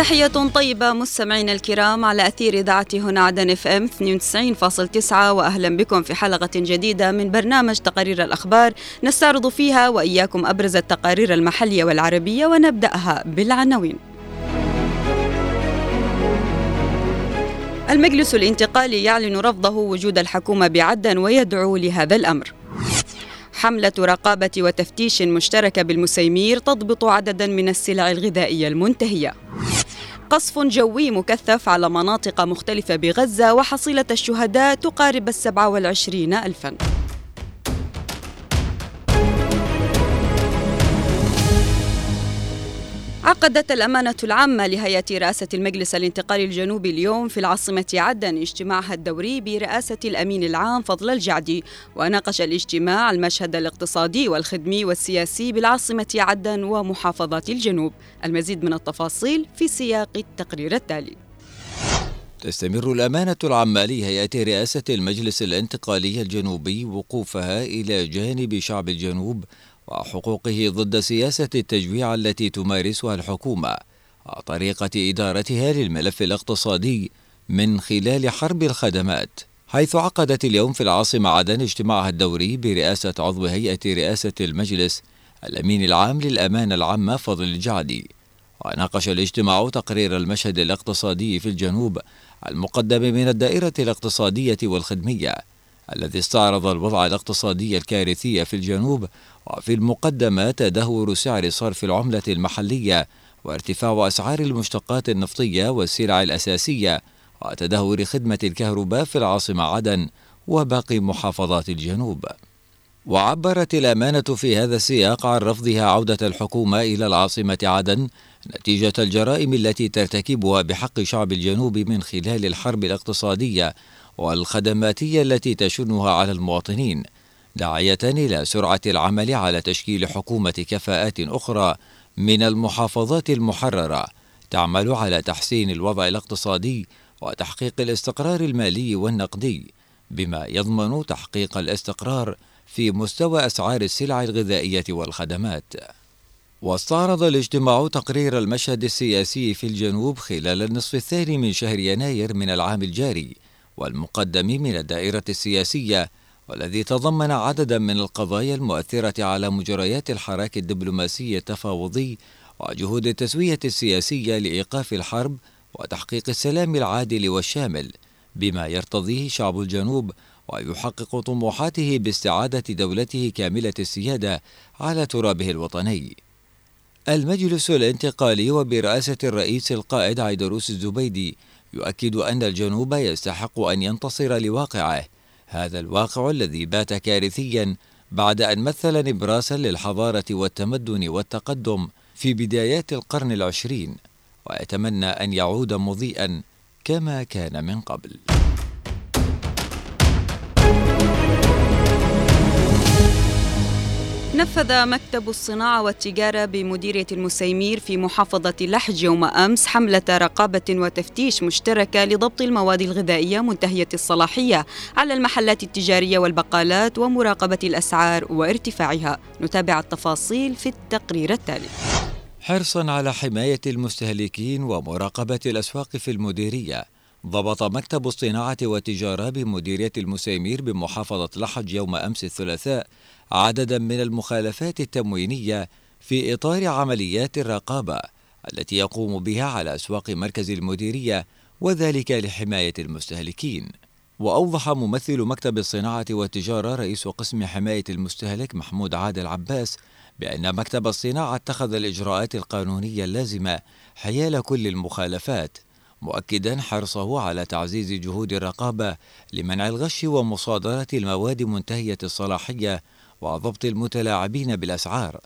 تحية طيبة مستمعينا الكرام على أثير إذاعة هنا عدن إف إم 92.9 وأهلا بكم في حلقة جديدة من برنامج تقارير الأخبار نستعرض فيها وإياكم أبرز التقارير المحلية والعربية ونبدأها بالعناوين. المجلس الانتقالي يعلن رفضه وجود الحكومة بعدن ويدعو لهذا الأمر. حملة رقابة وتفتيش مشتركة بالمسيمير تضبط عددا من السلع الغذائية المنتهية. قصف جوي مكثف على مناطق مختلفة بغزة وحصيلة الشهداء تقارب السبعة والعشرين ألفاً. عقدت الأمانة العامة لهيئة رئاسة المجلس الانتقالي الجنوبي اليوم في العاصمة عدن اجتماعها الدوري برئاسة الأمين العام فضل الجعدي وناقش الاجتماع المشهد الاقتصادي والخدمي والسياسي بالعاصمة عدن ومحافظات الجنوب. المزيد من التفاصيل في سياق التقرير التالي. تستمر الأمانة العامة لهيئة رئاسة المجلس الانتقالي الجنوبي وقوفها إلى جانب شعب الجنوب وحقوقه ضد سياسة التجويع التي تمارسها الحكومة وطريقة إدارتها للملف الاقتصادي من خلال حرب الخدمات. حيث عقدت اليوم في العاصمة عدن اجتماعها الدوري برئاسة عضو هيئة رئاسة المجلس الأمين العام للأمانة العامة فضل الجعدي. وناقش الاجتماع تقرير المشهد الاقتصادي في الجنوب المقدم من الدائرة الاقتصادية والخدمية. الذي استعرض الوضع الاقتصادي الكارثي في الجنوب وفي المقدمة تدهور سعر صرف العملة المحلية وارتفاع أسعار المشتقات النفطية والسلع الأساسية وتدهور خدمة الكهرباء في العاصمة عدن وباقي محافظات الجنوب. وعبرت الأمانة في هذا السياق عن رفضها عودة الحكومة إلى العاصمة عدن نتيجة الجرائم التي ترتكبها بحق شعب الجنوب من خلال الحرب الاقتصادية والخدماتية التي تشنها على المواطنين داعية إلى سرعة العمل على تشكيل حكومة كفاءات أخرى من المحافظات المحررة تعمل على تحسين الوضع الاقتصادي وتحقيق الاستقرار المالي والنقدي بما يضمن تحقيق الاستقرار في مستوى أسعار السلع الغذائية والخدمات. واستعرض الاجتماع تقرير المشهد السياسي في الجنوب خلال النصف الثاني من شهر يناير من العام الجاري والمقدم من الدائرة السياسية والذي تضمن عددا من القضايا المؤثرة على مجريات الحراك الدبلوماسي التفاوضي وجهود التسوية السياسية لإيقاف الحرب وتحقيق السلام العادل والشامل بما يرتضيه شعب الجنوب ويحقق طموحاته باستعادة دولته كاملة السيادة على ترابه الوطني. المجلس الانتقالي وبرئاسة الرئيس القائد عيدروس الزبيدي يؤكد أن الجنوب يستحق أن ينتصر لواقعه. هذا الواقع الذي بات كارثيا بعد أن مثل نبراسا للحضارة والتمدن والتقدم في بدايات القرن العشرين ويتمنى أن يعود مضيئا كما كان من قبل. نفذ مكتب الصناعة والتجارة بمديرية المسيمير في محافظة لحج يوم أمس حملة رقابة وتفتيش مشتركة لضبط المواد الغذائية منتهية الصلاحية على المحلات التجارية والبقالات ومراقبة الأسعار وارتفاعها. نتابع التفاصيل في التقرير التالي. حرصا على حماية المستهلكين ومراقبة الأسواق في المديرية. ضبط مكتب الصناعة والتجارة بمديرية المسيمير بمحافظة لحج يوم أمس الثلاثاء عددا من المخالفات التموينية في إطار عمليات الرقابة التي يقوم بها على أسواق مركز المديرية وذلك لحماية المستهلكين. وأوضح ممثل مكتب الصناعة والتجارة رئيس قسم حماية المستهلك محمود عادل عباس بأن مكتب الصناعة اتخذ الإجراءات القانونية اللازمة حيال كل المخالفات مؤكدا حرصه على تعزيز جهود الرقابة لمنع الغش ومصادرة المواد منتهية الصلاحية وضبط المتلاعبين بالأسعار.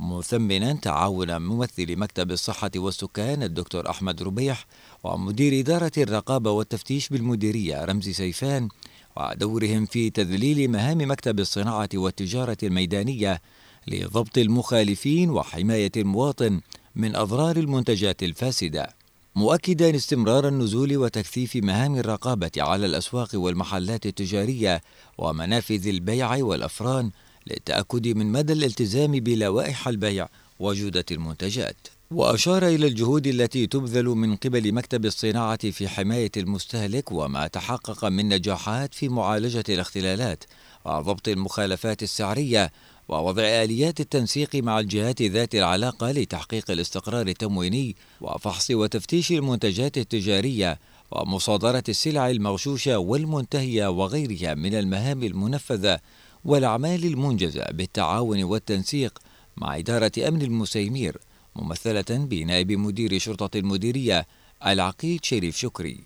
مثمنا تعاون ممثل مكتب الصحة والسكان الدكتور أحمد ربيح ومدير إدارة الرقابة والتفتيش بالمديرية رمزي سيفان ودورهم في تذليل مهام مكتب الصناعة والتجارة الميدانية لضبط المخالفين وحماية المواطن من أضرار المنتجات الفاسدة. مؤكدا استمرار النزول وتكثيف مهام الرقابة على الأسواق والمحلات التجارية ومنافذ البيع والأفران للتأكد من مدى الالتزام بلوائح البيع وجودة المنتجات. وأشار إلى الجهود التي تبذل من قبل مكتب الصناعة في حماية المستهلك وما تحقق من نجاحات في معالجة الاختلالات وضبط المخالفات السعرية ووضع آليات التنسيق مع الجهات ذات العلاقة لتحقيق الاستقرار التمويني وفحص وتفتيش المنتجات التجارية ومصادرة السلع المغشوشة والمنتهية وغيرها من المهام المنفذة والأعمال المنجزة بالتعاون والتنسيق مع إدارة أمن المسيمير ممثلة بنائب مدير شرطة المديرية العقيد شريف شكري.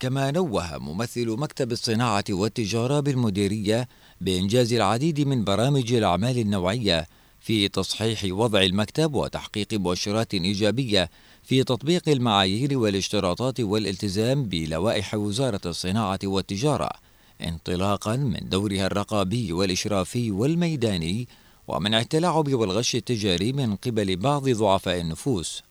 كما نوه ممثل مكتب الصناعة والتجارة بالمديرية بإنجاز العديد من برامج الأعمال النوعية في تصحيح وضع المكتب وتحقيق مؤشرات إيجابية في تطبيق المعايير والاشتراطات والالتزام بلوائح وزارة الصناعة والتجارة انطلاقا من دورها الرقابي والإشرافي والميداني ومنع التلاعب والغش التجاري من قبل بعض ضعفاء النفوس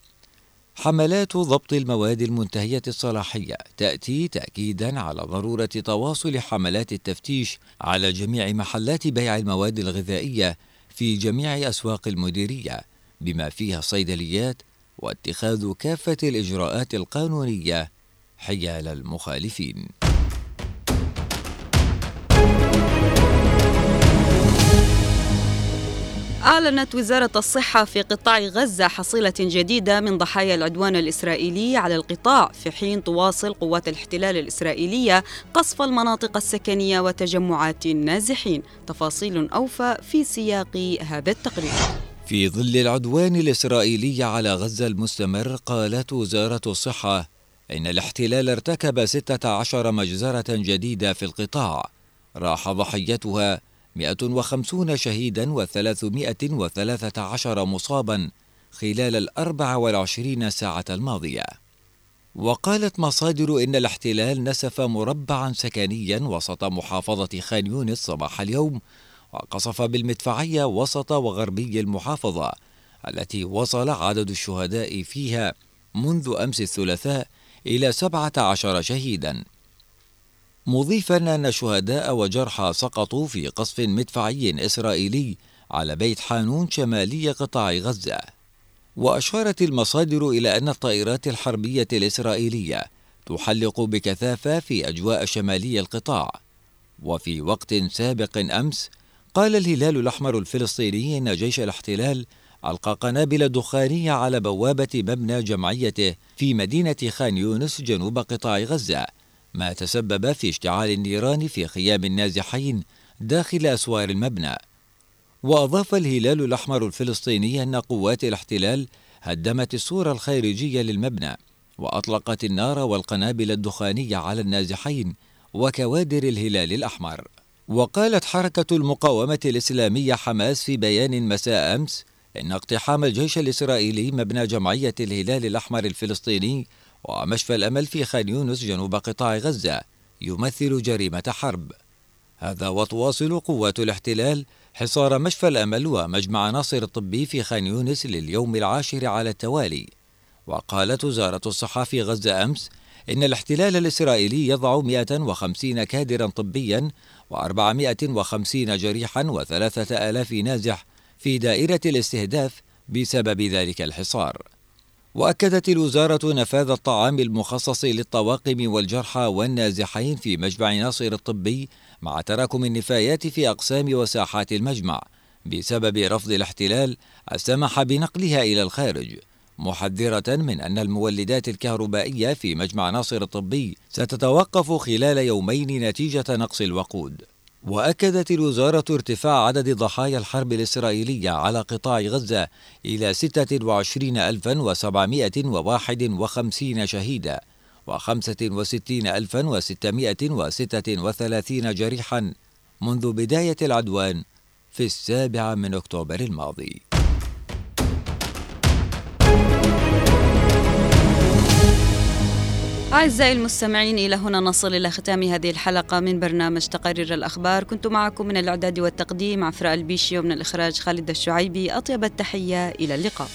حملات ضبط المواد المنتهية الصلاحية تأتي تأكيدا على ضرورة تواصل حملات التفتيش على جميع محلات بيع المواد الغذائية في جميع أسواق المديرية بما فيها الصيدليات واتخاذ كافة الإجراءات القانونية حيال المخالفين. أعلنت وزارة الصحة في قطاع غزة حصيلة جديدة من ضحايا العدوان الإسرائيلي على القطاع في حين تواصل قوات الاحتلال الإسرائيلية قصف المناطق السكنية وتجمعات النازحين. تفاصيل أوفى في سياق هذا التقرير. في ظل العدوان الإسرائيلي على غزة المستمر قالت وزارة الصحة إن الاحتلال ارتكب 16 مجزرة جديدة في القطاع. راح ضحيتها 150 شهيدا و313 مصابا خلال الأربع والعشرين ساعة الماضية. وقالت مصادر إن الاحتلال نسف مربعا سكنيا وسط محافظة خان يونس صباح اليوم وقصف بالمدفعية وسط وغربي المحافظة التي وصل عدد الشهداء فيها منذ أمس الثلاثاء إلى 17 شهيدا. مضيفا أن شهداء وجرحى سقطوا في قصف مدفعي إسرائيلي على بيت حانون شمالي قطاع غزة. وأشارت المصادر إلى أن الطائرات الحربية الإسرائيلية تحلق بكثافة في أجواء شمالي القطاع. وفي وقت سابق أمس قال الهلال الأحمر الفلسطيني إن جيش الاحتلال ألقى قنابل دخانية على بوابة مبنى جمعيته في مدينة خان يونس جنوب قطاع غزة. ما تسبب في اشتعال النيران في خيام النازحين داخل أسوار المبنى. وأضاف الهلال الأحمر الفلسطيني أن قوات الاحتلال هدمت السور الخارجية للمبنى وأطلقت النار والقنابل الدخانية على النازحين وكوادر الهلال الأحمر. وقالت حركة المقاومة الإسلامية حماس في بيان مساء أمس إن اقتحام الجيش الإسرائيلي مبنى جمعية الهلال الأحمر الفلسطيني ومشفى الأمل في خان يونس جنوب قطاع غزة يمثل جريمة حرب. هذا وتواصل قوات الاحتلال حصار مشفى الأمل ومجمع ناصر الطبي في خان يونس لليوم العاشر على التوالي. وقالت وزارة الصحة في غزة أمس إن الاحتلال الإسرائيلي يضع 150 كادرا طبيا و450 جريحا وثلاثة آلاف نازح في دائرة الاستهداف بسبب ذلك الحصار. وأكدت الوزارة نفاذ الطعام المخصص للطواقم والجرحى والنازحين في مجمع ناصر الطبي مع تراكم النفايات في أقسام وساحات المجمع بسبب رفض الاحتلال السمح بنقلها إلى الخارج محذرة من أن المولدات الكهربائية في مجمع ناصر الطبي ستتوقف خلال يومين نتيجة نقص الوقود. وأكدت الوزارة ارتفاع عدد ضحايا الحرب الإسرائيلية على قطاع غزة إلى 26751 شهيدا و65636 جريحا منذ بداية العدوان في السابع من أكتوبر الماضي. أعزائي المستمعين إلى هنا نصل إلى ختام هذه الحلقة من برنامج تقارير الأخبار. كنت معكم من الإعداد والتقديم عفراء البيشي ومن الإخراج خالد الشعيبي. أطيب التحية إلى اللقاء.